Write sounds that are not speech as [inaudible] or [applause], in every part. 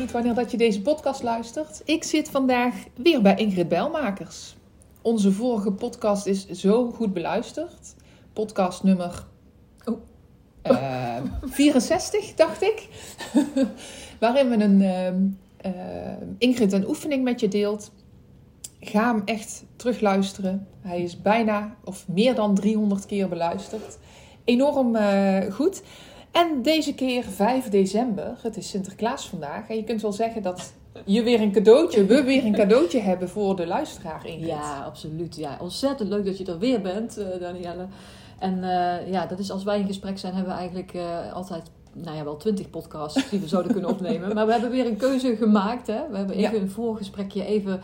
Niet wanneer dat je deze podcast luistert. Ik zit vandaag weer bij Ingrid Belmakers. Onze vorige podcast is zo goed beluisterd. Podcast nummer oh, [laughs] uh, 64, dacht ik. [laughs] Waarin we een, uh, Ingrid een oefening met je deelt. Ga hem echt terugluisteren. Hij is bijna of meer dan 300 keer beluisterd. Enorm uh, goed. En deze keer 5 december, het is Sinterklaas vandaag. En je kunt wel zeggen dat je weer een cadeautje, we weer een cadeautje [laughs] hebben voor de luisteraar Ingrid. Ja, absoluut. Ja. Ontzettend leuk dat je er weer bent, uh, Danielle. En uh, ja, dat is als wij in gesprek zijn, hebben we eigenlijk uh, altijd, nou ja, wel twintig podcasts die we zouden kunnen opnemen. [laughs] Maar we hebben weer een keuze gemaakt. Hè? We hebben even ja. een voorgesprekje even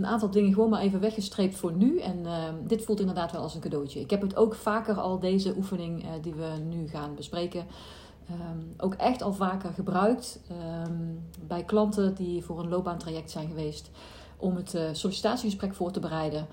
een aantal dingen gewoon maar even weggestreept voor nu. En uh, dit voelt inderdaad wel als een cadeautje. Ik heb het ook vaker al, deze oefening uh, die we nu gaan bespreken, um, ook echt al vaker gebruikt um, bij klanten die voor een loopbaantraject zijn geweest om het uh, sollicitatiegesprek voor te bereiden.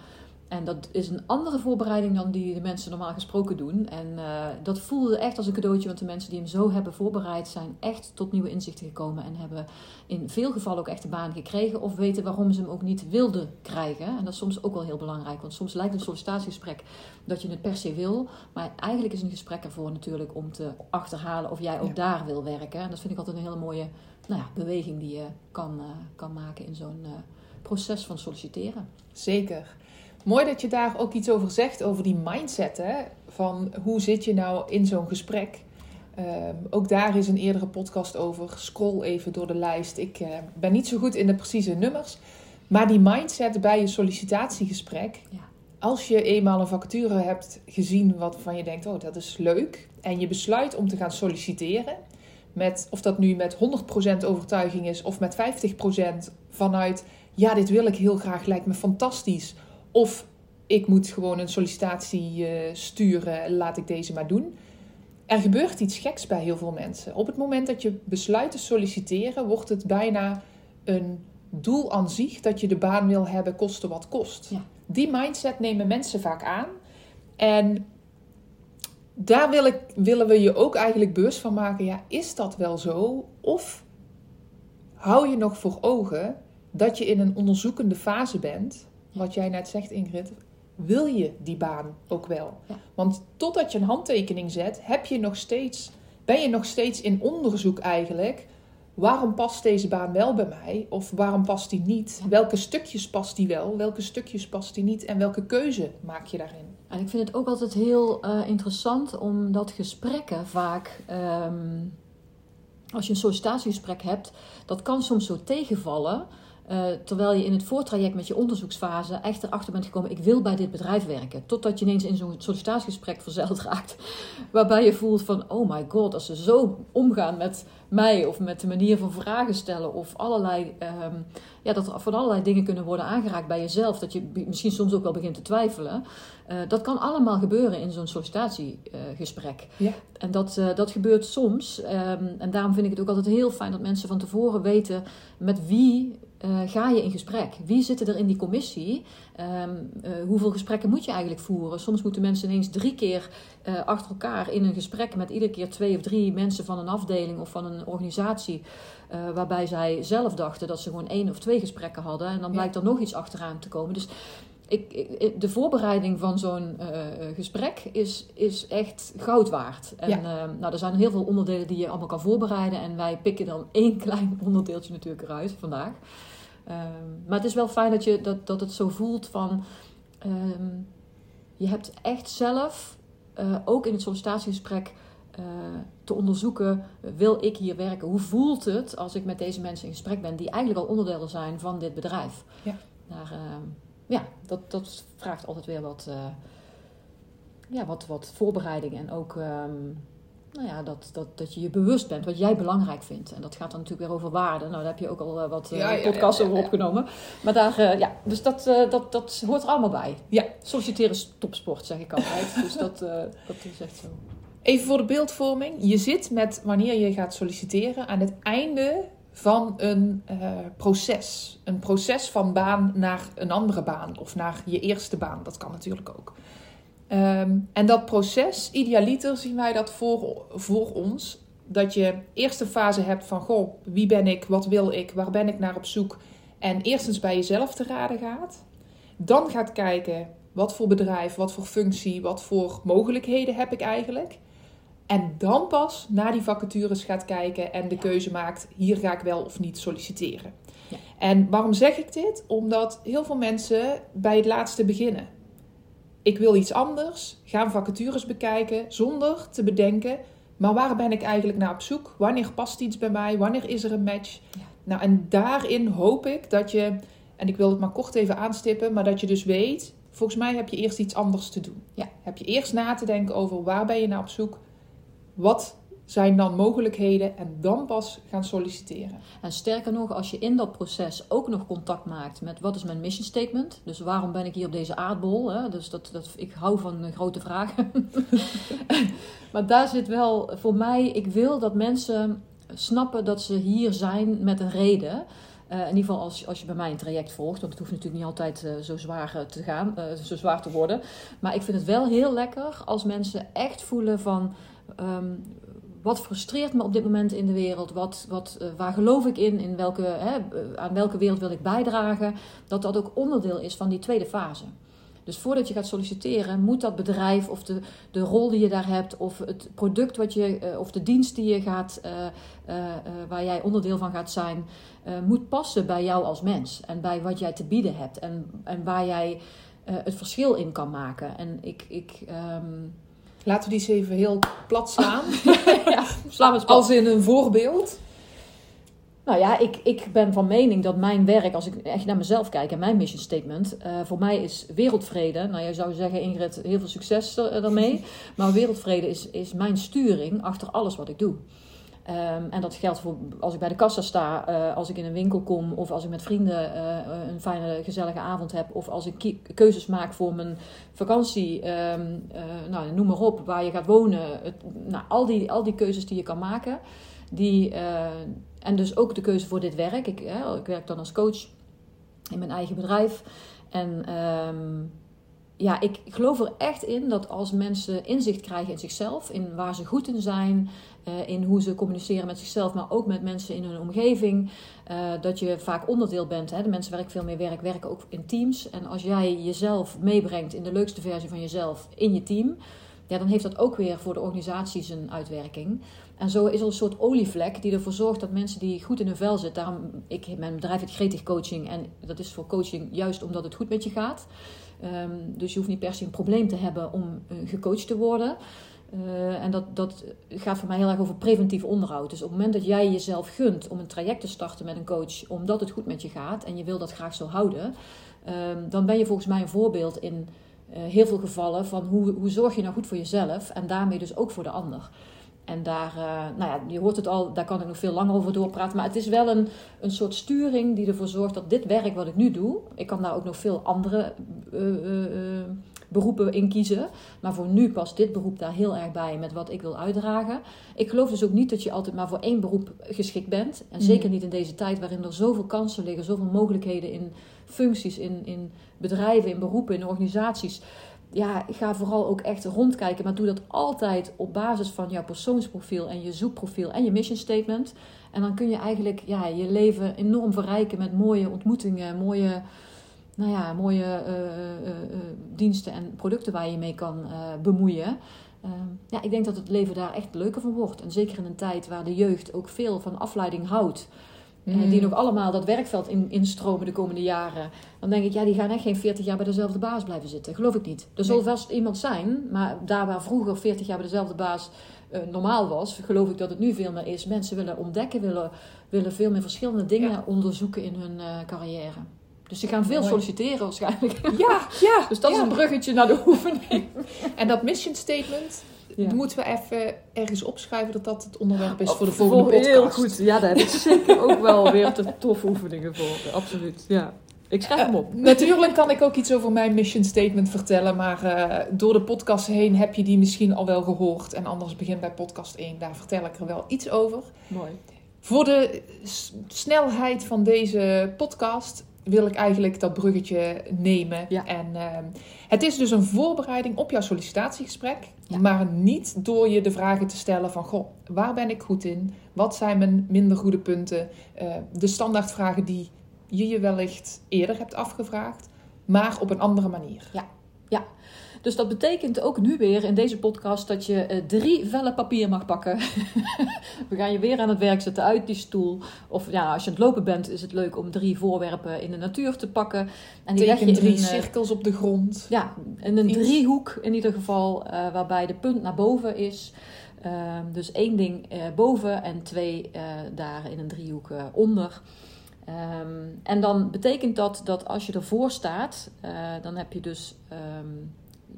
En dat is een andere voorbereiding dan die de mensen normaal gesproken doen. En uh, dat voelde echt als een cadeautje, want de mensen die hem zo hebben voorbereid zijn echt tot nieuwe inzichten gekomen. En hebben in veel gevallen ook echt een baan gekregen of weten waarom ze hem ook niet wilden krijgen. En dat is soms ook wel heel belangrijk, want soms lijkt een sollicitatiegesprek dat je het per se wil. Maar eigenlijk is een gesprek ervoor natuurlijk om te achterhalen of jij ook ja. daar wil werken. En dat vind ik altijd een hele mooie nou ja, beweging die je kan, uh, kan maken in zo'n uh, proces van solliciteren. Zeker. Mooi dat je daar ook iets over zegt, over die mindset. Hè? Van hoe zit je nou in zo'n gesprek? Um, ook daar is een eerdere podcast over. Scroll even door de lijst. Ik uh, ben niet zo goed in de precieze nummers. Maar die mindset bij je sollicitatiegesprek. Ja. Als je eenmaal een vacature hebt gezien waarvan je denkt: oh, dat is leuk. En je besluit om te gaan solliciteren. Met, of dat nu met 100% overtuiging is of met 50% vanuit: ja, dit wil ik heel graag, lijkt me fantastisch of ik moet gewoon een sollicitatie uh, sturen, laat ik deze maar doen. Er gebeurt iets geks bij heel veel mensen. Op het moment dat je besluit te solliciteren, wordt het bijna een doel aan zich dat je de baan wil hebben, koste wat kost. Ja. Die mindset nemen mensen vaak aan. En daar wil ik, willen we je ook eigenlijk bewust van maken. Ja, is dat wel zo? Of hou je nog voor ogen dat je in een onderzoekende fase bent wat jij net zegt, Ingrid, wil je die baan ook wel? Ja. Want totdat je een handtekening zet, heb je nog steeds, ben je nog steeds in onderzoek eigenlijk. Waarom past deze baan wel bij mij? Of waarom past die niet? Ja. Welke stukjes past die wel? Welke stukjes past die niet? En welke keuze maak je daarin? En ik vind het ook altijd heel uh, interessant omdat gesprekken vaak. Um, als je een sollicitatiegesprek hebt, dat kan soms zo tegenvallen. Uh, terwijl je in het voortraject met je onderzoeksfase echt erachter bent gekomen: ik wil bij dit bedrijf werken. Totdat je ineens in zo'n sollicitatiegesprek verzeild raakt. [laughs] Waarbij je voelt van: oh my god, als ze zo omgaan met mij of met de manier van vragen stellen of allerlei, um, ja, dat er van allerlei dingen kunnen worden aangeraakt bij jezelf. Dat je misschien soms ook wel begint te twijfelen. Uh, dat kan allemaal gebeuren in zo'n sollicitatiegesprek. Ja. En dat, uh, dat gebeurt soms. Um, en daarom vind ik het ook altijd heel fijn dat mensen van tevoren weten met wie uh, ga je in gesprek? Wie zitten er in die commissie? Um, uh, hoeveel gesprekken moet je eigenlijk voeren? Soms moeten mensen ineens drie keer uh, achter elkaar in een gesprek met iedere keer twee of drie mensen van een afdeling of van een organisatie. waarbij zij zelf dachten dat ze gewoon één of twee gesprekken hadden. En dan blijkt er nog iets achteraan te komen. Dus ik, ik, de voorbereiding van zo'n uh, gesprek is, is echt goud waard. En ja. uh, nou, er zijn heel veel onderdelen die je allemaal kan voorbereiden. En wij pikken dan [laughs] één klein onderdeeltje natuurlijk eruit vandaag. Um, maar het is wel fijn dat, je, dat, dat het zo voelt van... Um, je hebt echt zelf, uh, ook in het sollicitatiegesprek... te onderzoeken, wil ik hier werken? Hoe voelt het als ik met deze mensen in gesprek ben... die eigenlijk al onderdelen zijn van dit bedrijf? Ja. Daar, ja, dat, dat vraagt altijd weer wat, uh, ja, wat, wat voorbereiding en ook um, nou ja, dat, dat, dat je je bewust bent wat jij belangrijk vindt. En dat gaat dan natuurlijk weer over waarde. Nou, daar heb je ook al uh, wat uh, Ja, ja, podcasts over ja. opgenomen. Maar daar, eh, ja, dus dat, eh, dat, dat hoort er allemaal bij. Ja. Solliciteren is topsport, zeg ik altijd. dus [laughs] dat, eh, dat is echt zo. Even voor de beeldvorming. Je zit met wanneer je gaat solliciteren aan het einde van een eh, proces. Een proces van baan naar een andere baan of naar je eerste baan. Dat kan natuurlijk ook. Ehm, en dat proces, idealiter zien wij dat voor, voor ons. Dat je eerste fase hebt van, goh, wie ben ik, wat wil ik, waar ben ik naar op zoek. En eerstens bij jezelf te raden gaat. Dan gaat kijken, wat voor bedrijf, wat voor functie, wat voor mogelijkheden heb ik eigenlijk. En dan pas naar die vacatures gaat kijken en de keuze maakt: hier ga ik wel of niet solliciteren. Ja. En waarom zeg ik dit? Omdat heel veel mensen bij het laatste beginnen. Ik wil iets anders, gaan vacatures bekijken zonder te bedenken: maar waar ben ik eigenlijk naar op zoek? Wanneer past iets bij mij? Wanneer is er een match? Ja. Nou, en daarin hoop ik dat je, en ik wil het maar kort even aanstippen, maar dat je dus weet: volgens mij heb je eerst iets anders te doen. Ja. Heb je eerst na te denken over waar ben je naar op zoek? Wat zijn dan mogelijkheden en dan pas gaan solliciteren. En sterker nog, als je in dat proces ook nog contact maakt met wat is mijn mission statement. Dus waarom ben ik hier op deze aardbol? Hè? Dus dat, dat, ik hou van grote vragen. [laughs] maar daar zit wel voor mij, ik wil dat mensen snappen dat ze hier zijn met een reden. Eh, in ieder geval als, als je bij mij een traject volgt, want het hoeft natuurlijk niet altijd eh, zo zwaar eh, te gaan, zo zwaar te worden. Maar ik vind het wel heel lekker als mensen echt voelen van ehm, wat frustreert me op dit moment in de wereld, wat, wat, eh, waar geloof ik in, in welke, hè, eh, aan welke wereld wil ik bijdragen, dat dat ook onderdeel is van die tweede fase. Dus voordat je gaat solliciteren, moet dat bedrijf of de, de rol die je daar hebt, of het product wat je, eh, of de dienst die je gaat, waar jij onderdeel van gaat zijn, moet passen bij jou als mens en bij wat jij te bieden hebt en, en waar jij het verschil in kan maken. En ik, ik ehm, Laten we die eens even heel plat slaan. [laughs] ja, sla me eens plat. Als in een voorbeeld. Nou ja, ik, ik ben van mening dat mijn werk, als ik echt naar mezelf kijk en mijn mission statement, eh, voor mij is wereldvrede. Nou, je zou zeggen, Ingrid, heel veel succes er- daarmee. [laughs] Maar wereldvrede is, is mijn sturing achter alles wat ik doe. Ehm, en dat geldt voor als ik bij de kassa sta, eh, als ik in een winkel kom, of als ik met vrienden eh, een fijne, gezellige avond heb, of als ik keuzes maak voor mijn vakantie, ehm, eh, nou, noem maar op, waar je gaat wonen. Het, nou, al, die, al die keuzes die je kan maken, die, eh, en dus ook de keuze voor dit werk. Ik, ik werk dan als coach in mijn eigen bedrijf. En ehm, ja, ik geloof er echt in dat als mensen inzicht krijgen in zichzelf, in waar ze goed in zijn, eh, in hoe ze communiceren met zichzelf, maar ook met mensen in hun omgeving, eh, dat je vaak onderdeel bent. Hè? De mensen waar ik veel mee werk, werken ook in teams. En als jij jezelf meebrengt in de leukste versie van jezelf in je team, ja, dan heeft dat ook weer voor de organisatie zijn uitwerking. En zo is er een soort olievlek die ervoor zorgt dat mensen die goed in hun vel zitten. Daarom, ik, mijn bedrijf heet Gretig Coaching. En dat is voor coaching juist omdat het goed met je gaat. Ehm, dus je hoeft niet per se een probleem te hebben om eh, gecoacht te worden. Eh, en dat, dat gaat voor mij heel erg over preventief onderhoud. Dus op het moment dat jij jezelf gunt om een traject te starten met een coach, omdat het goed met je gaat en je wil dat graag zo houden, ehm, dan ben je volgens mij een voorbeeld in eh, heel veel gevallen van hoe, hoe zorg je nou goed voor jezelf en daarmee dus ook voor de ander. En daar, eh, nou ja, je hoort het al, daar kan ik nog veel langer over doorpraten. Maar het is wel een, een soort sturing die ervoor zorgt dat dit werk wat ik nu doe, ik kan daar ook nog veel andere eh, eh, beroepen in kiezen. Maar voor nu past dit beroep daar heel erg bij met wat ik wil uitdragen. Ik geloof dus ook niet dat je altijd maar voor één beroep geschikt bent. En zeker niet in deze tijd waarin er zoveel kansen liggen, zoveel mogelijkheden in functies, in, in bedrijven, in beroepen, in organisaties. Ja, ga vooral ook echt rondkijken, maar doe dat altijd op basis van jouw persoonsprofiel en je zoekprofiel en je mission statement. En dan kun je eigenlijk ja, je leven enorm verrijken met mooie ontmoetingen, mooie, nou ja, mooie eh, eh, eh, diensten en producten waar je mee kan bemoeien. Ehm, ja, ik denk dat het leven daar echt leuker van wordt. En zeker in een tijd waar de jeugd ook veel van afleiding houdt. Eh, Mm. die nog allemaal dat werkveld in, instromen de komende jaren. Dan denk ik, ja, die gaan echt geen 40 jaar bij dezelfde baas blijven zitten. Geloof ik niet. Er zal Nee. vast iemand zijn, maar daar waar vroeger 40 jaar bij dezelfde baas eh, normaal was, geloof ik dat het nu veel meer is. Mensen willen ontdekken, willen, willen veel meer verschillende dingen Ja. onderzoeken in hun eh, carrière. Dus ze gaan veel Mooi. solliciteren waarschijnlijk. Ja, ja. [laughs] Dus dat ja. is een bruggetje naar de [laughs] oefening. En dat mission statement, Ja. Moeten we even ergens opschrijven dat dat het onderwerp is Oh, voor de volgende podcast? Heel goed. Ja, daar heb ik zeker ook wel weer te toffe oefeningen voor. Absoluut. Ja. Ik schrijf hem op. Eh, natuurlijk kan ik ook iets over mijn mission statement vertellen, maar eh, door de podcast heen heb je die misschien al wel gehoord. En anders begin bij podcast 1, daar vertel ik er wel iets over. Mooi. Voor de snelheid van deze podcast wil ik eigenlijk dat bruggetje nemen. Ja. En ehm, het is dus een voorbereiding op jouw sollicitatiegesprek, Ja. maar niet door je de vragen te stellen van, goh, waar ben ik goed in? Wat zijn mijn minder goede punten? Eh, de standaardvragen die je je wellicht eerder hebt afgevraagd, maar op een andere manier. Dus dat betekent ook nu weer in deze podcast dat je eh, drie vellen papier mag pakken. [laughs] We gaan je weer aan het werk zetten uit die stoel. Of ja, als je aan het lopen bent, is het leuk om drie voorwerpen in de natuur te pakken. En die leg je in drie eh, cirkels op de grond. Ja, in een driehoek in ieder geval, eh, waarbij de punt naar boven is. Ehm, dus één ding boven en twee daar in een driehoek eh, onder. Ehm, en dan betekent dat dat als je ervoor staat, dan heb je dus ehm,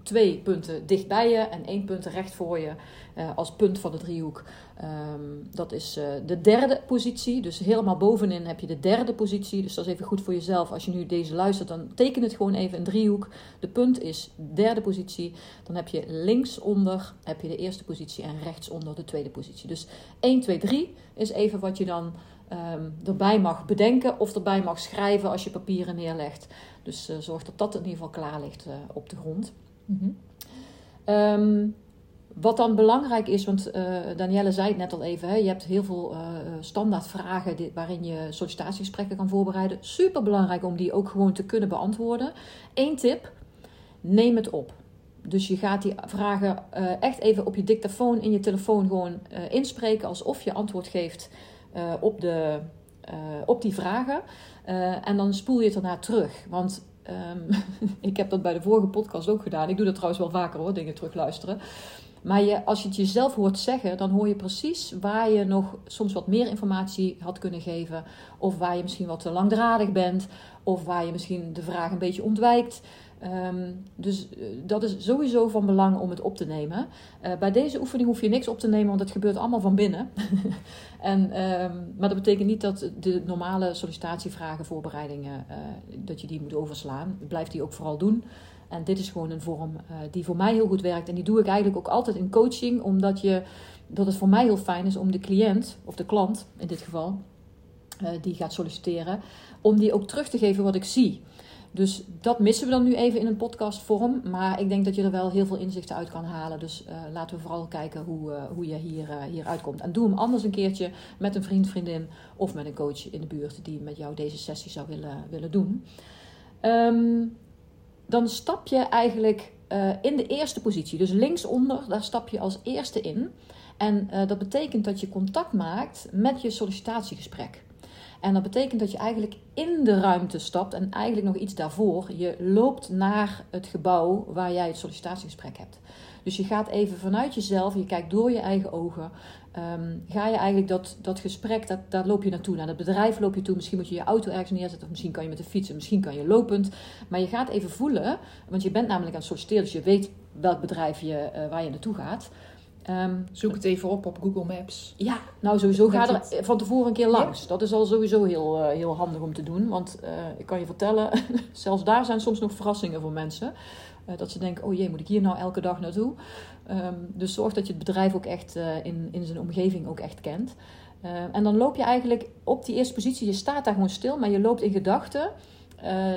twee punten dicht bij je en één punt recht voor je eh, als punt van de driehoek. Ehm, dat is eh, de derde positie. Dus helemaal bovenin heb je de derde positie. Dus dat is even goed voor jezelf. Als je nu deze luistert, dan teken het gewoon even een driehoek. De punt is derde positie. Dan heb je linksonder heb je de eerste positie en rechtsonder de tweede positie. Dus 1, 2, 3 is even wat je dan ehm, erbij mag bedenken of erbij mag schrijven als je papieren neerlegt. Dus eh, zorg dat dat in ieder geval klaar ligt op de grond. Mhm. Ehm, wat dan belangrijk is, want eh Danielle zei het net al even, hè, je hebt heel veel eh standaard vragen die- waarin je sollicitatiegesprekken kan voorbereiden. Super belangrijk om die ook gewoon te kunnen beantwoorden. Eén tip, neem het op. Dus je gaat die vragen eh, echt even op je dictafoon in je telefoon gewoon inspreken alsof je antwoord geeft op, de, op die vragen. En dan spoel je het daarna terug. Want ehm, [laughs] ik heb dat bij de vorige podcast ook gedaan. Ik doe dat trouwens wel vaker hoor, dingen terugluisteren. Maar je, als je het jezelf hoort zeggen, dan hoor je precies waar je nog soms wat meer informatie had kunnen geven. Of waar je misschien wat te langdradig bent. Of waar je misschien de vraag een beetje ontwijkt. Ehm, dus eh, dat is sowieso van belang om het op te nemen. Eh, bij deze oefening hoef je niks op te nemen, want het gebeurt allemaal van binnen. [laughs] en, ehm, maar dat betekent niet dat de normale sollicitatievragen, voorbereidingen, eh, dat je die moet overslaan. Blijf die ook vooral doen. En dit is gewoon een vorm die voor mij heel goed werkt. En die doe ik eigenlijk ook altijd in coaching, omdat je, dat het voor mij heel fijn is om de cliënt, of de klant in dit geval, die gaat solliciteren, om die ook terug te geven wat ik zie. Dus dat missen we dan nu even in een podcastvorm. Maar ik denk dat je er wel heel veel inzichten uit kan halen. Dus eh, laten we vooral kijken hoe, eh, hoe je hier, eh, hier uitkomt. En doe hem anders een keertje met een vriend, vriendin of met een coach in de buurt die met jou deze sessie zou willen, willen doen. Ehm, dan stap je eigenlijk in de eerste positie. Dus linksonder, daar stap je als eerste in. En dat betekent dat je contact maakt met je sollicitatiegesprek. En dat betekent dat je eigenlijk in de ruimte stapt en eigenlijk nog iets daarvoor. Je loopt naar het gebouw waar jij het sollicitatiegesprek hebt. Dus je gaat even vanuit jezelf, je kijkt door je eigen ogen. ehm, ga je eigenlijk dat, dat gesprek, dat, daar loop je naartoe. Naar het bedrijf loop je toe. Misschien moet je je auto ergens neerzetten. Of misschien kan je met de fietsen. Misschien kan je lopend. Maar je gaat even voelen. Want je bent namelijk aan het solliciteren. Dus je weet welk bedrijf je, eh, waar je naartoe gaat. Ehm, Zoek het even op op Google Maps. ja, nou sowieso ga er van tevoren een keer langs. Dat is al sowieso heel, eh, heel handig om te doen. Want eh, ik kan je vertellen, [laughs] zelfs daar zijn soms nog verrassingen voor mensen. Eh, dat ze denken, oh jee, moet ik hier nou elke dag naartoe? Ehm, dus zorg dat je het bedrijf ook echt in, in zijn omgeving ook echt kent. Eh, en dan loop je eigenlijk op die eerste positie. Je staat daar gewoon stil, maar je loopt in gedachten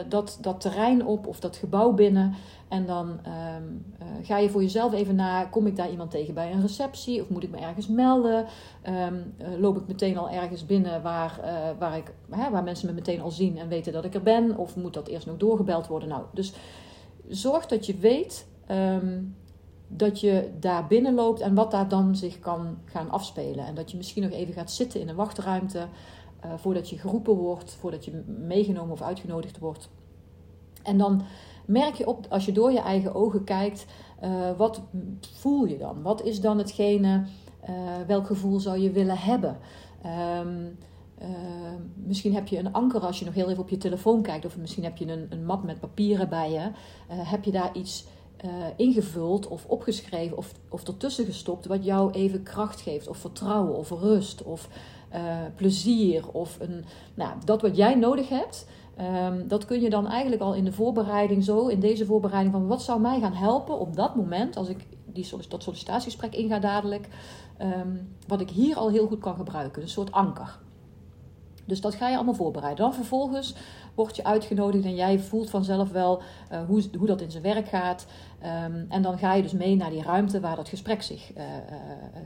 dat, dat terrein op of dat gebouw binnen. En dan ehm, eh, ga je voor jezelf even na, kom ik daar iemand tegen bij een receptie? Of moet ik me ergens melden? Ehm, eh, loop ik meteen al ergens binnen waar, eh, waar, ik, hè, waar mensen me meteen al zien en weten dat ik er ben? Of moet dat eerst nog doorgebeld worden? Nou, dus zorg dat je weet ehm, dat je daar binnen loopt en wat daar dan zich kan gaan afspelen. En dat je misschien nog even gaat zitten in een wachtruimte voordat je geroepen wordt, voordat je meegenomen of uitgenodigd wordt. En dan merk je op, als je door je eigen ogen kijkt, eh, wat voel je dan? Wat is dan hetgene, eh, welk gevoel zou je willen hebben? Ehm, eh, misschien heb je een anker als je nog heel even op je telefoon kijkt, of misschien heb je een, een map met papieren bij je. Heb je daar iets ingevuld of opgeschreven of, of ertussen gestopt wat jou even kracht geeft, of vertrouwen, of rust, of plezier, of een, nou, dat wat jij nodig hebt. Um, dat kun je dan eigenlijk al in de voorbereiding zo, in deze voorbereiding van wat zou mij gaan helpen op dat moment, als ik die dat sollicitatiegesprek inga dadelijk, um, wat ik hier al heel goed kan gebruiken. Een soort anker. Dus dat ga je allemaal voorbereiden. Dan vervolgens word je uitgenodigd en jij voelt vanzelf wel uh, hoe, hoe dat in zijn werk gaat. Um, en dan ga je dus mee naar die ruimte waar dat gesprek zich uh, uh,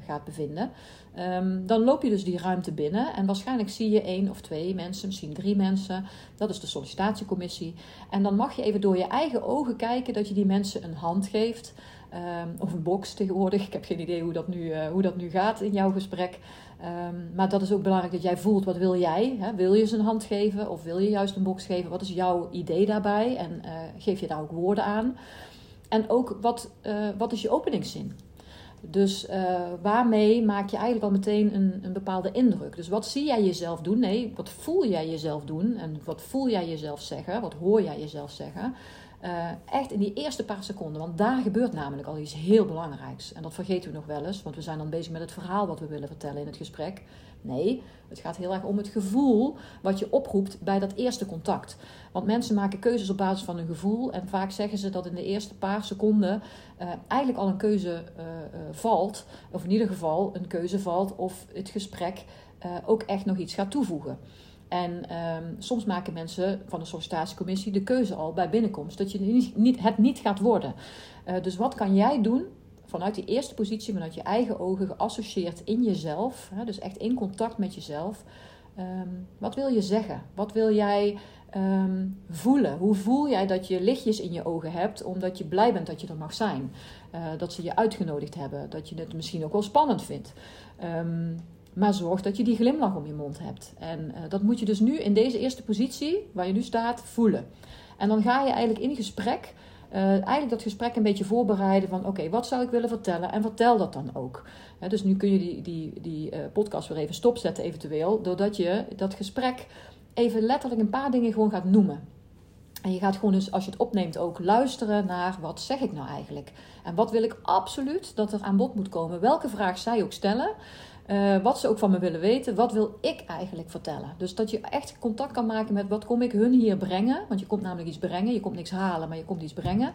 gaat bevinden. Um, dan loop je dus die ruimte binnen en waarschijnlijk zie je één of twee mensen, misschien drie mensen. Dat is de sollicitatiecommissie. En dan mag je even door je eigen ogen kijken dat je die mensen een hand geeft. Um, of een box tegenwoordig. Ik heb geen idee hoe dat nu, hoe dat nu gaat in jouw gesprek. Um, maar dat is ook belangrijk dat jij voelt, wat wil jij? Hè? Wil je ze een hand geven of wil je juist een box geven? Wat is jouw idee daarbij? En uh, geef je daar ook woorden aan? En ook, wat, uh, wat is je openingszin? Dus uh, waarmee maak je eigenlijk al meteen een, een bepaalde indruk? Dus wat zie jij jezelf doen? Nee, wat voel jij jezelf doen? En wat voel jij jezelf zeggen? Wat hoor jij jezelf zeggen? Uh, echt in die eerste paar seconden. Want daar gebeurt namelijk al iets heel belangrijks. En dat vergeten we nog wel eens, want we zijn dan bezig met het verhaal wat we willen vertellen in het gesprek. Nee, het gaat heel erg om het gevoel wat je oproept bij dat eerste contact. Want mensen maken keuzes op basis van hun gevoel. En vaak zeggen ze dat in de eerste paar seconden uh, eigenlijk al een keuze uh, valt. Of in ieder geval een keuze valt of het gesprek ook echt nog iets gaat toevoegen. En um, soms maken mensen van de sollicitatiecommissie de keuze al bij binnenkomst dat je niet, het niet gaat worden. Uh, dus wat kan jij doen vanuit die eerste positie, vanuit je eigen ogen, geassocieerd in jezelf, hè, dus echt in contact met jezelf. Um, wat wil je zeggen? Wat wil jij um, voelen? Hoe voel jij dat je lichtjes in je ogen hebt, omdat je blij bent dat je er mag zijn? Uh, dat ze je uitgenodigd hebben, dat je het misschien ook wel spannend vindt. Um, maar zorg dat je die glimlach om je mond hebt. En uh, dat moet je dus nu in deze eerste positie, waar je nu staat, voelen. En dan ga je eigenlijk in gesprek, uh, eigenlijk dat gesprek een beetje voorbereiden van... oké, wat zou ik willen vertellen? En vertel dat dan ook. Dus nu kun je die, die, die podcast weer even stopzetten eventueel... doordat je dat gesprek even letterlijk een paar dingen gewoon gaat noemen. En je gaat gewoon dus, als je het opneemt, ook luisteren naar wat zeg ik nou eigenlijk? En wat wil ik absoluut dat er aan bod moet komen? Welke vraag zij ook stellen... Uh, wat ze ook van me willen weten, wat wil ik eigenlijk vertellen? Dus dat je echt contact kan maken met wat kom ik hun hier brengen. Want je komt namelijk iets brengen, je komt niks halen, maar je komt iets brengen.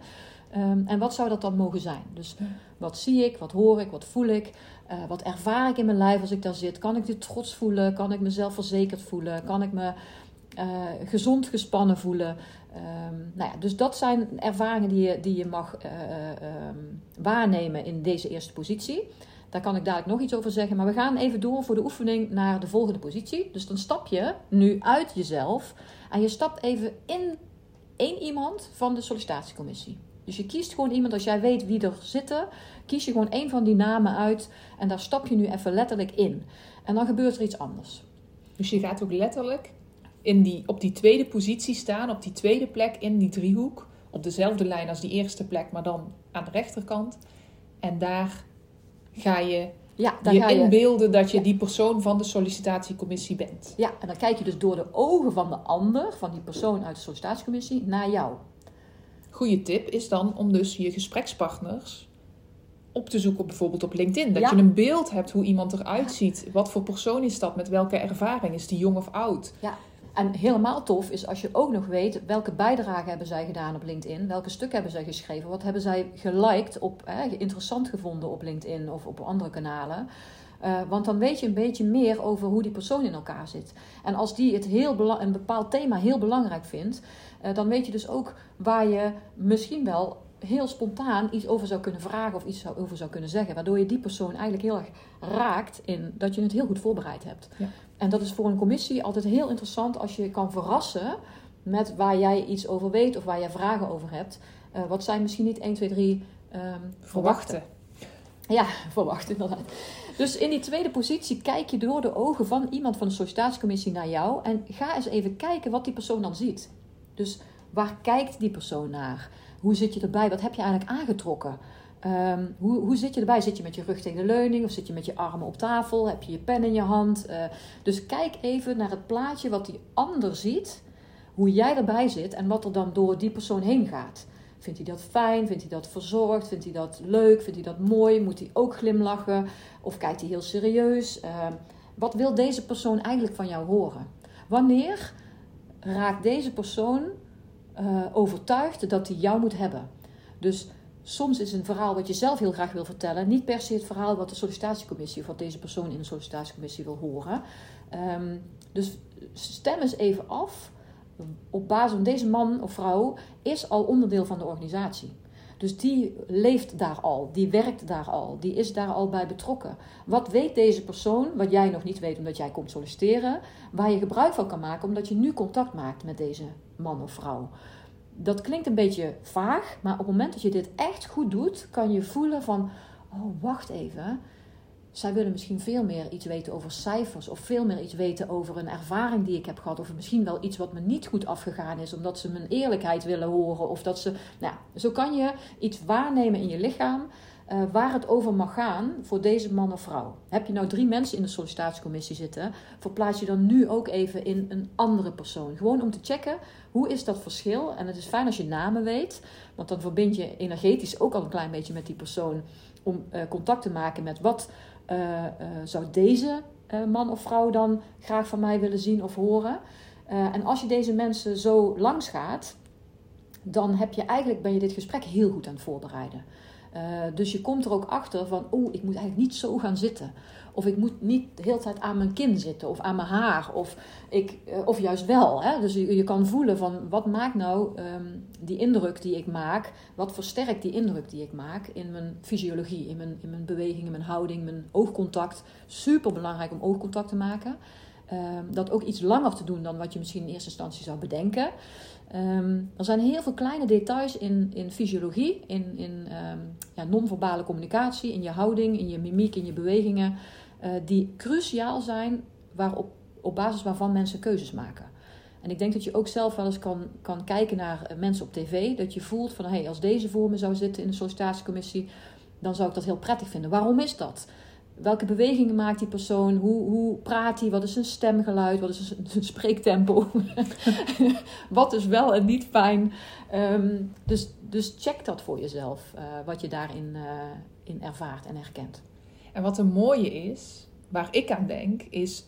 Um, en wat zou dat dan mogen zijn? Dus wat zie ik, wat hoor ik, wat voel ik? Uh, wat ervaar ik in mijn lijf als ik daar zit? Kan ik dit trots voelen? Kan ik mezelf verzekerd voelen? Kan ik me uh, gezond gespannen voelen? Um, nou ja, dus dat zijn ervaringen die je, die je mag um, waarnemen in deze eerste positie. Daar kan ik dadelijk nog iets over zeggen. Maar we gaan even door voor de oefening naar de volgende positie. Dus dan stap je nu uit jezelf en je stapt even in één iemand van de sollicitatiecommissie. Dus je kiest gewoon iemand, als jij weet wie er zitten, kies je gewoon één van die namen uit en daar stap je nu even letterlijk in. En dan gebeurt er iets anders. Dus je gaat ook letterlijk in die, op die tweede positie staan, op die tweede plek in die driehoek, op dezelfde lijn als die eerste plek, maar dan aan de rechterkant. En daar ga je ja, dan je ga je inbeelden dat je die persoon van de sollicitatiecommissie bent. Ja, en dan kijk je dus door de ogen van de ander, van die persoon uit de sollicitatiecommissie, naar jou. Goede tip is dan om dus je gesprekspartners op te zoeken, bijvoorbeeld op LinkedIn. Dat je een beeld hebt hoe iemand eruit ziet. Wat voor persoon is dat? Met welke ervaring? Is die jong of oud? Ja. En helemaal tof is als je ook nog weet welke bijdrage hebben zij gedaan op LinkedIn, welke stukken hebben zij geschreven, wat hebben zij geliked op, interessant gevonden op LinkedIn of op andere kanalen. Uh, want dan weet je een beetje meer over hoe die persoon in elkaar zit. En als die het heel een bepaald thema heel belangrijk vindt, uh, dan weet je dus ook waar je misschien wel heel spontaan iets over zou kunnen vragen of iets over zou kunnen zeggen. Waardoor je die persoon eigenlijk heel erg raakt in dat je het heel goed voorbereid hebt. Ja. En dat is voor een commissie altijd heel interessant als je kan verrassen met waar jij iets over weet of waar jij vragen over hebt. Uh, wat zij misschien niet 1, 2, 3 um, verwachten. Ja, [laughs] verwachten inderdaad. Dus in die tweede positie kijk je door de ogen van iemand van de sollicitatiecommissie naar jou. En ga eens even kijken wat die persoon dan ziet. Dus waar kijkt die persoon naar? Hoe zit je erbij? Wat heb je eigenlijk aangetrokken? Um, hoe, hoe zit je erbij? Zit je met je rug tegen de leuning of zit je met je armen op tafel? Heb je je pen in je hand? Uh, dus kijk even naar het plaatje wat die ander ziet, hoe jij erbij zit en wat er dan door die persoon heen gaat. Vindt hij dat fijn? Vindt hij dat verzorgd? Vindt hij dat leuk? Vindt hij dat mooi? Moet hij ook glimlachen? Of kijkt hij heel serieus? Ehm, wat wil deze persoon eigenlijk van jou horen? Wanneer raakt deze persoon uh, overtuigd dat hij jou moet hebben? Dus soms is een verhaal wat je zelf heel graag wil vertellen, niet per se het verhaal wat de sollicitatiecommissie of wat deze persoon in de sollicitatiecommissie wil horen. Ehm, dus stem eens even af op basis van deze man of vrouw is al onderdeel van de organisatie. Dus die leeft daar al, die werkt daar al, die is daar al bij betrokken. Wat weet deze persoon, wat jij nog niet weet omdat jij komt solliciteren, waar je gebruik van kan maken omdat je nu contact maakt met deze man of vrouw? Dat klinkt een beetje vaag, maar op het moment dat je dit echt goed doet, kan je voelen van, oh wacht even, zij willen misschien veel meer iets weten over cijfers of veel meer iets weten over een ervaring die ik heb gehad. Of misschien wel iets wat me niet goed afgegaan is, omdat ze mijn eerlijkheid willen horen. Of dat ze. Nou, zo kan je iets waarnemen in je lichaam uh, waar het over mag gaan voor deze man of vrouw. Heb je nou drie mensen in de sollicitatiecommissie zitten, verplaats je dan nu ook even in een andere persoon. Gewoon om te checken hoe is dat verschil. En het is fijn als je namen weet, want dan verbind je energetisch ook al een klein beetje met die persoon om uh, contact te maken met wat uh, zou deze man of vrouw dan graag van mij willen zien of horen. en als je deze mensen zo langs gaat, dan heb je eigenlijk, ben je dit gesprek heel goed aan het voorbereiden. Dus je komt er ook achter van, oeh, ik moet eigenlijk niet zo gaan zitten. Of ik moet niet de hele tijd aan mijn kin zitten of aan mijn haar. Of, ik, eh, of juist wel. Hè? Dus je, je kan voelen van wat maakt nou ehm, die indruk die ik maak. Wat versterkt die indruk die ik maak in mijn fysiologie. In mijn, in mijn beweging, in mijn houding, mijn oogcontact. Super belangrijk om oogcontact te maken. Ehm, dat ook iets langer te doen dan wat je misschien in eerste instantie zou bedenken. Um, er zijn heel veel kleine details in, in fysiologie, in, in ja, non-verbale communicatie, in je houding, in je mimiek, in je bewegingen. Eh, die cruciaal zijn waarop, op basis waarvan mensen keuzes maken. En ik denk dat je ook zelf wel eens kan, kan kijken naar eh, mensen op tv. Dat je voelt van, hey, als deze voor me zou zitten in de sollicitatiecommissie, dan zou ik dat heel prettig vinden. Waarom is dat? Welke bewegingen maakt die persoon? Hoe, hoe praat hij? Wat is zijn stemgeluid? Wat is zijn, [laughs] spreektempo? [laughs] wat is wel en niet fijn? Ehm, dus, dus check dat voor jezelf, uh, wat je daarin uh, in ervaart en herkent. En wat een mooie is, waar ik aan denk, is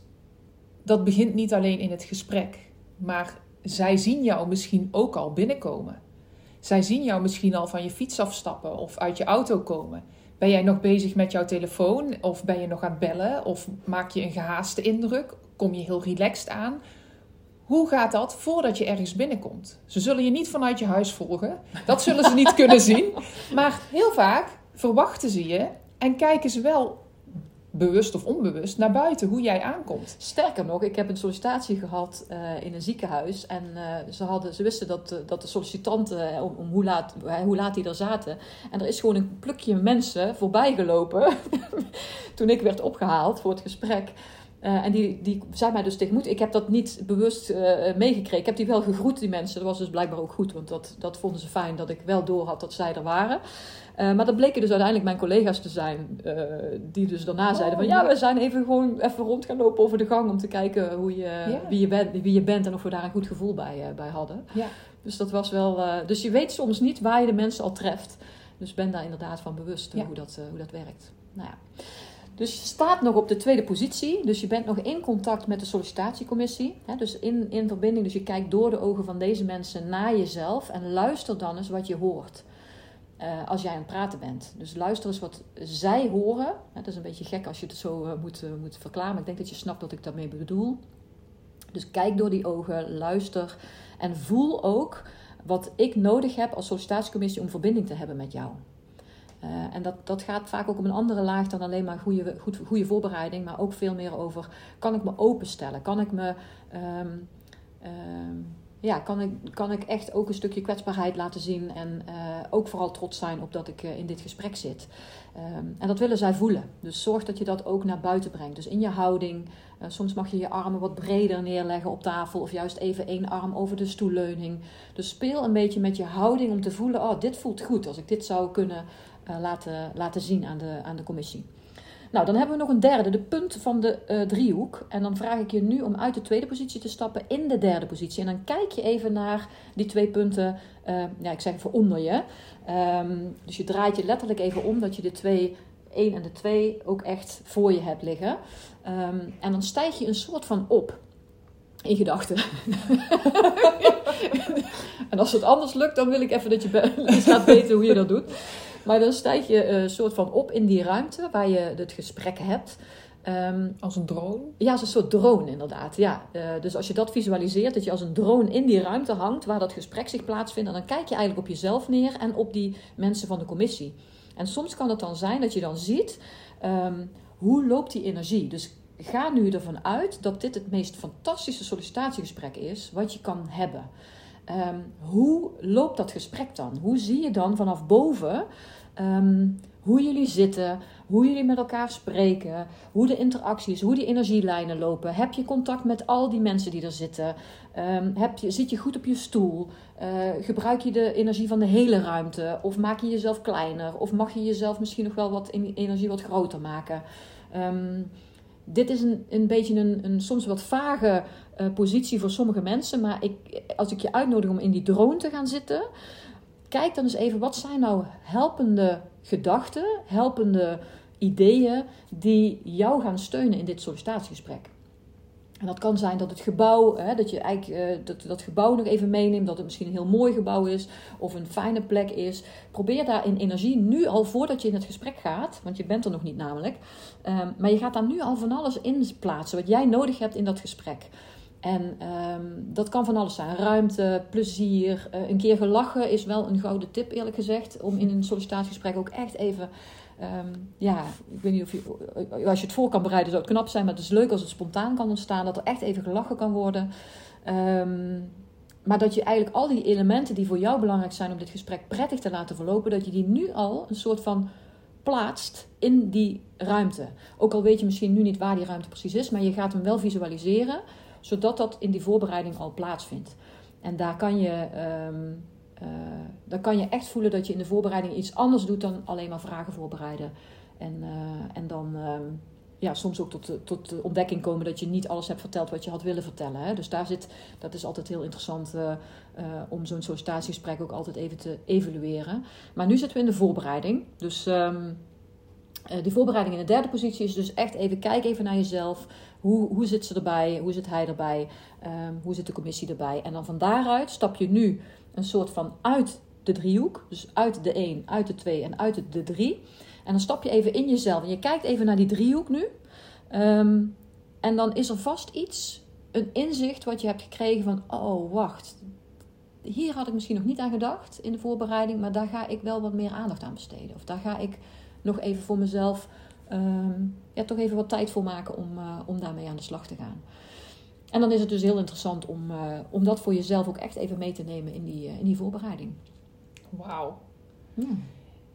dat begint niet alleen in het gesprek, maar zij zien jou misschien ook al binnenkomen. Zij zien jou misschien al van je fiets afstappen of uit je auto komen. Ben jij nog bezig met jouw telefoon of ben je nog aan het bellen of maak je een gehaaste indruk? Kom je heel relaxed aan? Hoe gaat dat voordat je ergens binnenkomt? Ze zullen je niet vanuit je huis volgen. Dat zullen ze niet kunnen [laughs] zien. Maar heel vaak verwachten ze je en kijken ze wel bewust of onbewust naar buiten hoe jij aankomt. Sterker nog, ik heb een sollicitatie gehad uh, in een ziekenhuis. En uh, ze, hadden, ze wisten dat, uh, dat de sollicitanten, om, hoe, laat, hoe laat die er zaten. En er is gewoon een plukje mensen voorbij gelopen. [laughs] toen ik werd opgehaald voor het gesprek. En die, die zei mij dus tegen Ik heb dat niet bewust meegekregen. Ik heb die wel gegroet, die mensen. Dat was dus blijkbaar ook goed. Want dat, dat vonden ze fijn dat ik wel door had dat zij er waren. Uh, maar dat bleken dus uiteindelijk mijn collega's te zijn, die dus daarna oh, zeiden van ja, we zijn even gewoon even rond gaan lopen over de gang om te kijken hoe je, wie, je bent, wie je bent en of we daar een goed gevoel bij, bij hadden. Dus dat was wel. dus je weet soms niet waar je de mensen al treft. Dus ben daar inderdaad van bewust hoe, dat, hoe dat werkt. Nou ja. Dus je staat nog op de tweede positie. Dus je bent nog in contact met de sollicitatiecommissie. Hè, dus in, in verbinding. Dus je kijkt door de ogen van deze mensen naar jezelf. En luister dan eens wat je hoort. Uh, als jij aan het praten bent. Dus luister eens wat zij horen. Het is een beetje gek als je het zo uh, moet, uh, moet verklaren, ik denk dat je snapt wat ik daarmee bedoel. Dus kijk door die ogen, luister en voel ook wat ik nodig heb als sollicitatiecommissie om verbinding te hebben met jou. En dat, dat gaat vaak ook op een andere laag dan alleen maar goede, goed, goede voorbereiding, maar ook veel meer over: kan ik me openstellen? Kan ik me. Um, um, ja, kan ik, kan ik echt ook een stukje kwetsbaarheid laten zien. En uh, ook vooral trots zijn op dat ik uh, in dit gesprek zit. Um, en dat willen zij voelen. Dus zorg dat je dat ook naar buiten brengt. Dus in je houding. Soms mag je je armen wat breder neerleggen op tafel. Of juist even één arm over de stoelleuning. Dus speel een beetje met je houding om te voelen. Oh, dit voelt goed. Als ik dit zou kunnen laten, laten zien aan de, aan de commissie. Nou, dan hebben we nog een derde, de punt van de eh, driehoek. En dan vraag ik je nu om uit de tweede positie te stappen in de derde positie. En dan kijk je even naar die twee punten, uh, ja, ik zeg even onder je. Ehm, dus je draait je letterlijk even om dat je de twee, 1 en de 2 ook echt voor je hebt liggen. Ehm, en dan stijg je een soort van op in gedachten. [laughs] en als het anders lukt, dan wil ik even dat je [laughs] laat weten hoe je dat doet. Maar dan stijg je een soort van op in die ruimte waar je het gesprek hebt. Ehm, als een drone? Ja, als een soort drone inderdaad. Ja. Uh, dus als je dat visualiseert, dat je als een drone in die ruimte hangt waar dat gesprek zich plaatsvindt, en dan kijk je eigenlijk op jezelf neer en op die mensen van de commissie. En soms kan het dan zijn dat je dan ziet um, hoe loopt die energie. Dus ga nu ervan uit dat dit het meest fantastische sollicitatiegesprek is wat je kan hebben. Um, hoe loopt dat gesprek dan? Hoe zie je dan vanaf boven um, hoe jullie zitten, hoe jullie met elkaar spreken, hoe de interacties, hoe die energielijnen lopen? Heb je contact met al die mensen die er zitten? Um, heb je, zit je goed op je stoel? Uh, gebruik je de energie van de hele ruimte? Of maak je jezelf kleiner? Of mag je jezelf misschien nog wel wat energie wat groter maken? Dit is een, een beetje een, een soms wat vage uh, positie voor sommige mensen. Maar ik, als ik je uitnodig om in die drone te gaan zitten, kijk dan eens even wat zijn nou helpende gedachten, helpende ideeën die jou gaan steunen in dit sollicitatiegesprek. En dat kan zijn dat het gebouw, hè, dat je eigenlijk uh, dat, dat gebouw nog even meeneemt, dat het misschien een heel mooi gebouw is of een fijne plek is. Probeer daar in energie nu al voordat je in het gesprek gaat, want je bent er nog niet namelijk, um, maar je gaat daar nu al van alles in plaatsen wat jij nodig hebt in dat gesprek. En um, dat kan van alles zijn. Ruimte, plezier, uh, een keer gelachen is wel een gouden tip eerlijk gezegd. Om in een sollicitatiegesprek ook echt even Um, ja, ik weet niet of je, als je het voor kan bereiden, zou het knap zijn. Maar het is leuk als het spontaan kan ontstaan. Dat er echt even gelachen kan worden. Um, maar dat je eigenlijk al die elementen die voor jou belangrijk zijn om dit gesprek prettig te laten verlopen, dat je die nu al een soort van plaatst in die ruimte. Ook al weet je misschien nu niet waar die ruimte precies is, maar je gaat hem wel visualiseren, zodat dat in die voorbereiding al plaatsvindt. En daar kan je um, uh, dan kan je echt voelen dat je in de voorbereiding iets anders doet dan alleen maar vragen voorbereiden. En, uh, en dan uh, ja, soms ook tot, tot de ontdekking komen dat je niet alles hebt verteld wat je had willen vertellen. Hè? Dus daar zit, dat is altijd heel interessant uh, om zo'n sollicitatiegesprek ook altijd even te evalueren. Maar nu zitten we in de voorbereiding. Dus um, die voorbereiding in de derde positie is dus echt even kijken even naar jezelf. Hoe, hoe zit ze erbij? Hoe zit hij erbij? Um, hoe zit de commissie erbij? En dan van daaruit stap je nu een soort van uit de driehoek. Dus uit de 1, uit de 2 en uit de 3. En dan stap je even in jezelf en je kijkt even naar die driehoek nu. Um, en dan is er vast iets, een inzicht wat je hebt gekregen van: oh wacht, hier had ik misschien nog niet aan gedacht in de voorbereiding, maar daar ga ik wel wat meer aandacht aan besteden. Of daar ga ik nog even voor mezelf um, ja, toch even wat tijd voor maken om, uh, om daarmee aan de slag te gaan. En dan is het dus heel interessant om, uh, om dat voor jezelf ook echt even mee te nemen in die, uh, in die voorbereiding. Wauw. Ja.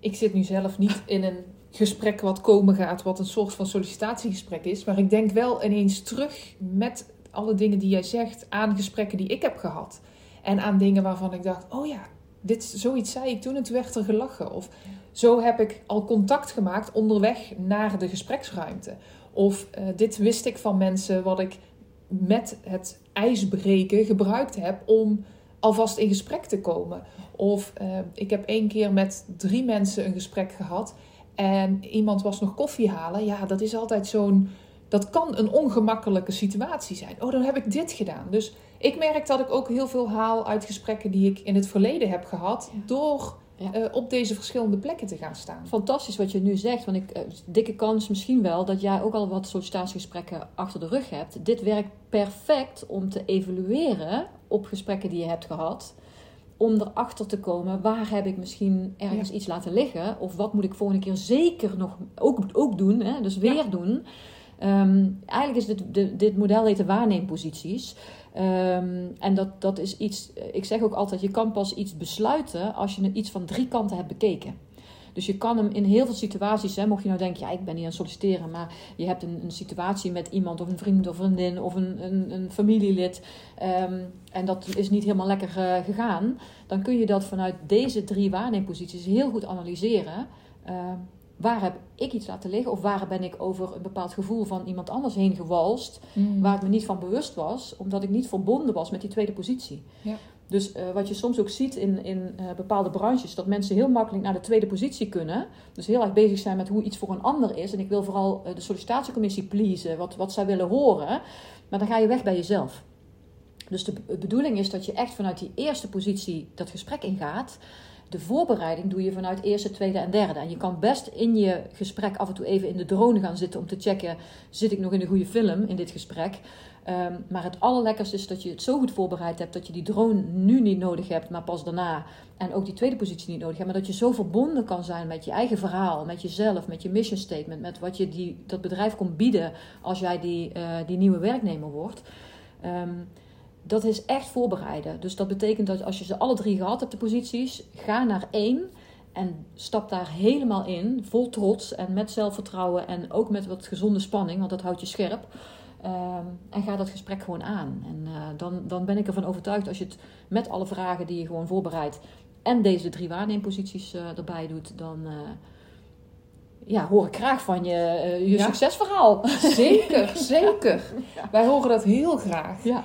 Ik zit nu zelf niet in een gesprek wat komen gaat, wat een soort van sollicitatiegesprek is. Maar ik denk wel ineens terug met alle dingen die jij zegt aan gesprekken die ik heb gehad. En aan dingen waarvan ik dacht, oh ja, dit, zoiets zei ik toen en toen werd er gelachen. Of zo heb ik al contact gemaakt onderweg naar de gespreksruimte. Of uh, dit wist ik van mensen wat ik met het ijsbreken gebruikt heb om alvast in gesprek te komen. Of uh, ik heb één keer met drie mensen een gesprek gehad en iemand was nog koffie halen. Ja, dat is altijd zo'n. Dat kan een ongemakkelijke situatie zijn. Oh, dan heb ik dit gedaan. Dus ik merk dat ik ook heel veel haal uit gesprekken die ik in het verleden heb gehad. Ja. Door ja. Uh, op deze verschillende plekken te gaan staan. Fantastisch wat je nu zegt. Want ik, uh, dikke kans misschien wel dat jij ook al wat sollicitatiegesprekken achter de rug hebt. Dit werkt perfect om te evalueren op gesprekken die je hebt gehad. Om erachter te komen, waar heb ik misschien ergens ja. iets laten liggen? Of wat moet ik volgende keer zeker nog ook, ook doen, hè? dus weer ja. doen. Um, eigenlijk is dit, dit, dit model heet de waarneemposities. Um, en dat, dat is iets, ik zeg ook altijd, je kan pas iets besluiten als je iets van drie kanten hebt bekeken. Dus je kan hem in heel veel situaties, hè, mocht je nou denken, ja, ik ben niet aan het solliciteren, maar je hebt een, een situatie met iemand of een vriend of vriendin of een, een, een familielid um, en dat is niet helemaal lekker uh, gegaan, dan kun je dat vanuit deze drie waarneemposities heel goed analyseren. Uh, waar heb ik iets laten liggen? Of waar ben ik over een bepaald gevoel van iemand anders heen gewalst, Mm. waar ik me niet van bewust was, omdat ik niet verbonden was met die tweede positie. Ja. Dus eh, wat je soms ook ziet in, in eh, bepaalde branches, dat mensen heel makkelijk naar de tweede positie kunnen. Dus heel erg bezig zijn met hoe iets voor een ander is. En ik wil vooral eh, de sollicitatiecommissie pleasen, wat, wat zij willen horen. Maar dan ga je weg bij jezelf. Dus de be- bedoeling is dat je echt vanuit die eerste positie dat gesprek ingaat. De voorbereiding doe je vanuit eerste, tweede en derde. En je kan best in je gesprek af en toe even in de drone gaan zitten om te checken: zit ik nog in de goede film in dit gesprek? Ehm, maar het allerlekkerste is dat je het zo goed voorbereid hebt dat je die drone nu niet nodig hebt, maar pas daarna. En ook die tweede positie niet nodig hebt. Maar dat je zo verbonden kan zijn met je eigen verhaal, met jezelf, met je mission statement, met wat je die, dat bedrijf komt bieden als jij die, eh, die nieuwe werknemer wordt. Ehm, dat is echt voorbereiden. Dus dat betekent dat als je ze alle drie gehad hebt, de posities, ga naar één en stap daar helemaal in, vol trots en met zelfvertrouwen en ook met wat gezonde spanning, want dat houdt je scherp. Ehm, en ga dat gesprek gewoon aan. En eh, dan, dan ben ik ervan overtuigd als je het met alle vragen die je gewoon voorbereidt en deze drie waarneemposities eh, erbij doet, dan eh, ja, hoor ik graag van je, je Ja. succesverhaal. Zeker, zeker. [laughs] Ja. Wij horen dat heel graag. Ja.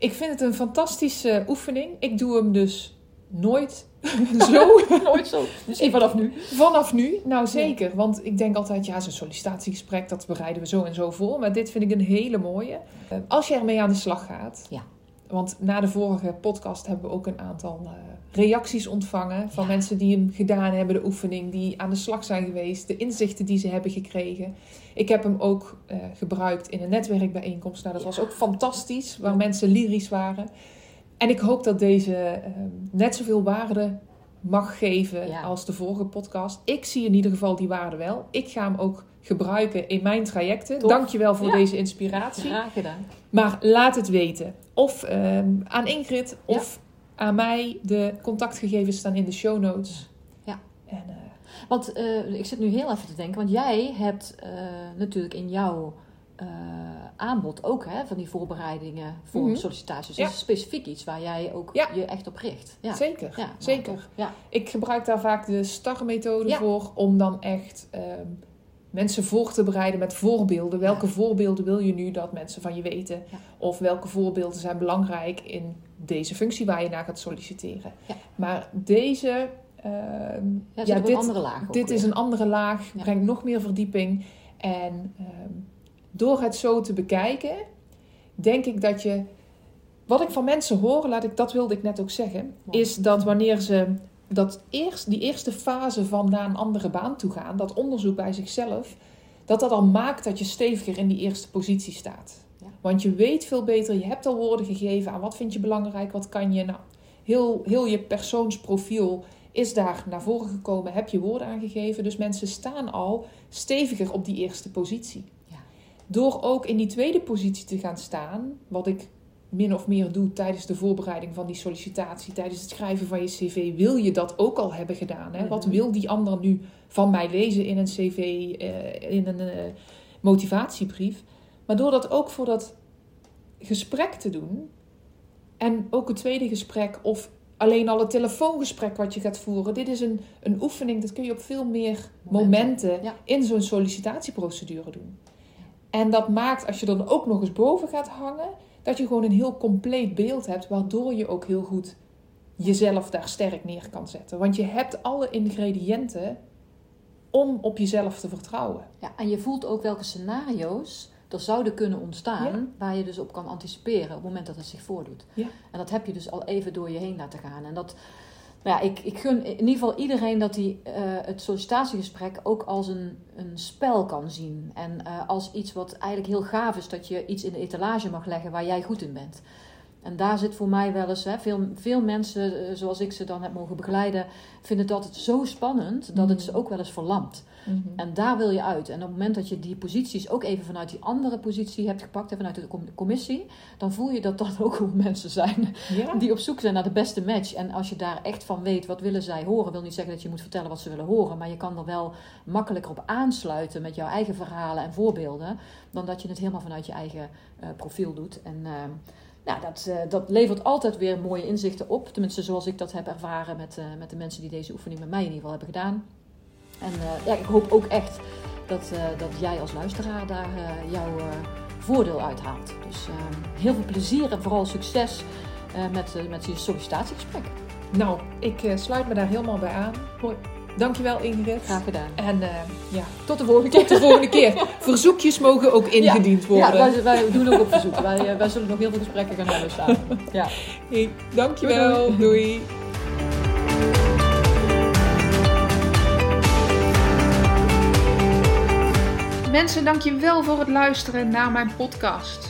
Ik vind het een fantastische oefening. Ik doe hem dus nooit [laughs] zo Nooit zo. Misschien vanaf nu. vanaf nu. Nou zeker, want ik denk altijd, ja, zo'n sollicitatiegesprek, dat bereiden we zo en zo voor. Maar dit vind ik een hele mooie. Eh, Als je ermee aan de slag gaat. Ja. Want na de vorige podcast hebben we ook een aantal eh, reacties ontvangen van Ja. mensen die hem gedaan hebben, de oefening, die aan de slag zijn geweest, de inzichten die ze hebben gekregen. Ik heb hem ook eh, gebruikt in een netwerkbijeenkomst. Nou, dat was ook fantastisch, waar mensen lyrisch waren. En ik hoop dat deze eh, net zoveel waarde mag geven Ja. als de vorige podcast. Ik zie in ieder geval die waarde wel. Ik ga hem ook gebruiken in mijn trajecten. Tof. Dankjewel voor Ja. deze inspiratie. Graag gedaan. Maar laat het weten. Of ehm, aan Ingrid of aan mij. De contactgegevens staan in de show notes. Ja. En, eh, Want eh, ik zit nu heel even te denken, want jij hebt eh, natuurlijk in jouw aanbod ook hè, van die voorbereidingen voor Mhm. sollicitaties. Ja. Dat is specifiek iets waar jij ook Ja. je echt op richt. Ja. Zeker, Ja, nou, zeker. tof. Ja. Ik gebruik daar vaak de STAR-methode voor. Om dan echt ehm, mensen voor te bereiden met voorbeelden. Welke Ja. voorbeelden wil je nu dat mensen van je weten? Ja. Of welke voorbeelden zijn belangrijk in deze functie waar je naar gaat solliciteren? Ja. Maar deze... ehm, Ja, een dit, andere laag dit weer. is een andere laag, brengt nog meer verdieping. En ehm, door het zo te bekijken, denk ik dat je. Wat ik van mensen hoor, laat ik, dat wilde ik net ook zeggen, is dat wanneer ze dat eerst, die eerste fase van naar een andere baan toe gaan, dat onderzoek bij zichzelf, dat dat al maakt dat je steviger in die eerste positie staat. Ja. Want je weet veel beter, je hebt al woorden gegeven aan wat vind je belangrijk, wat kan je. Nou, heel, heel je persoonsprofiel is daar naar voren gekomen, heb je woorden aangegeven. Dus mensen staan al steviger op die eerste positie. Ja. Door ook in die tweede positie te gaan staan, wat ik min of meer doe tijdens de voorbereiding van die sollicitatie, tijdens het schrijven van je cv, wil je dat ook al hebben gedaan. Hè? Wat Mhm. wil die ander nu van mij lezen in een cv, eh, in een eh, motivatiebrief? Maar door dat ook voor dat gesprek te doen, en ook het tweede gesprek of alleen al het telefoongesprek wat je gaat voeren. Dit is een, een oefening, dat kun je op veel meer momenten, Ja. in zo'n sollicitatieprocedure doen. En dat maakt, als je dan ook nog eens boven gaat hangen, dat je gewoon een heel compleet beeld hebt, waardoor je ook heel goed jezelf daar sterk neer kan zetten. Want je hebt alle ingrediënten om op jezelf te vertrouwen. Ja, en je voelt ook welke scenario's er zouden kunnen ontstaan, Ja. waar je dus op kan anticiperen op het moment dat het zich voordoet. Ja. En dat heb je dus al even door je heen laten gaan. En dat, ja, ik, ik gun in ieder geval iedereen dat hij eh, het sollicitatiegesprek ook als een, een spel kan zien. En eh, als iets wat eigenlijk heel gaaf is, dat je iets in de etalage mag leggen waar jij goed in bent. En daar zit voor mij wel eens, hè, veel, veel mensen eh, zoals ik ze dan heb mogen begeleiden, vinden het altijd zo spannend dat het Mm. ze ook wel eens verlamt. En daar wil je uit. En op het moment dat je die posities ook even vanuit die andere positie hebt gepakt, en vanuit de com- commissie, dan voel je dat dat ook gewoon [laughs] mensen zijn Ja, die op zoek zijn naar de beste match. En als je daar echt van weet, wat willen zij horen, wil niet zeggen dat je moet vertellen wat ze willen horen, maar je kan er wel makkelijker op aansluiten met jouw eigen verhalen en voorbeelden, dan dat je het helemaal vanuit je eigen eh, profiel doet. En eh, nou, dat, eh, dat levert altijd weer mooie inzichten op. Tenminste, zoals ik dat heb ervaren met, eh, met de mensen die deze oefening met mij in ieder geval hebben gedaan. En ja, ik hoop ook echt dat, dat jij als luisteraar daar jouw voordeel uithaalt. Dus heel veel plezier en vooral succes met, met je sollicitatiegesprek. Nou, ik sluit me daar helemaal bij aan. Mooi. Dankjewel Ingrid. Graag gedaan. En uh, ja, tot de volgende keer. Tot de volgende keer. [laughs] Verzoekjes mogen ook ingediend worden. Ja, wij, wij, doen ook op verzoek. wij, uh, wij zullen nog heel veel gesprekken gaan hebben samen. Ja. Hey, dankjewel. Doei. doei. Mensen, dankjewel voor het luisteren naar mijn podcast.